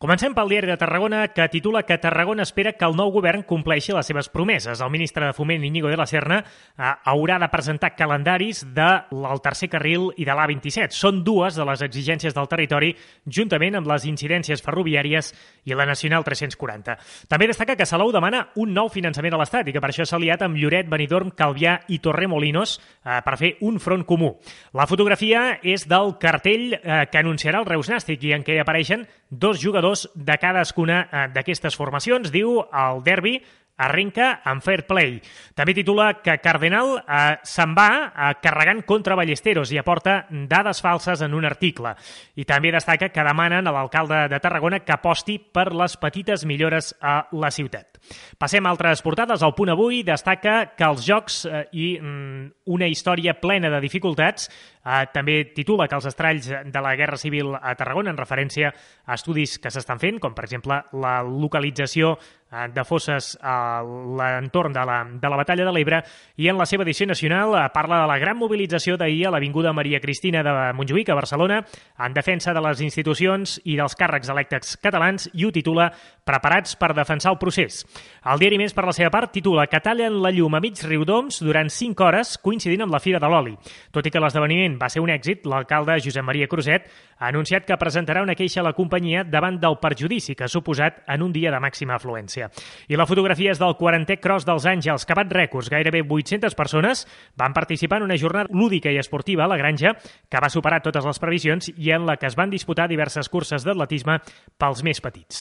Comencem pel diari de Tarragona, que titula que Tarragona espera que el nou govern compleixi les seves promeses. El ministre de Foment, Íñigo de la Serna, eh, haurà de presentar calendaris del tercer carril i de l'A27. Són dues de les exigències del territori, juntament amb les incidències ferroviàries i la Nacional 340. També destaca que Salou demana un nou finançament a l'Estat i que per això s'ha aliat amb Lloret, Benidorm, Calvià i Torremolinos eh, per fer un front comú. La fotografia és del cartell eh, que anunciarà el Reus Nàstic i en què apareixen dos jugadors de cadascuna eh, d'aquestes formacions. Diu el derbi arrenca amb fair play. També titula que Cardenal eh, se'n va eh, carregant contra Ballesteros i aporta dades falses en un article. I també destaca que demanen a l'alcalde de Tarragona que aposti per les petites millores a la ciutat. Passem a altres portades. El punt avui destaca que els jocs eh, i mm, una història plena de dificultats eh, també titula que els estralls de la Guerra Civil a Tarragona en referència a estudis que s'estan fent, com per exemple la localització Eh, de fosses a l'entorn de, la, de la batalla de l'Ebre i en la seva edició nacional eh, parla de la gran mobilització d'ahir a l'Avinguda Maria Cristina de Montjuïc a Barcelona en defensa de les institucions i dels càrrecs electes catalans i ho titula Preparats per defensar el procés. El diari Més, per la seva part, titula que tallen la llum a mig riudoms durant 5 hores coincidint amb la Fira de l'Oli. Tot i que l'esdeveniment va ser un èxit, l'alcalde Josep Maria Cruzet ha anunciat que presentarà una queixa a la companyia davant del perjudici que ha suposat en un dia de màxima afluència. I la fotografia és del 40è Cross dels Àngels, que bat rècords. Gairebé 800 persones van participar en una jornada lúdica i esportiva a la Granja, que va superar totes les previsions i en la que es van disputar diverses curses d'atletisme pels més petits.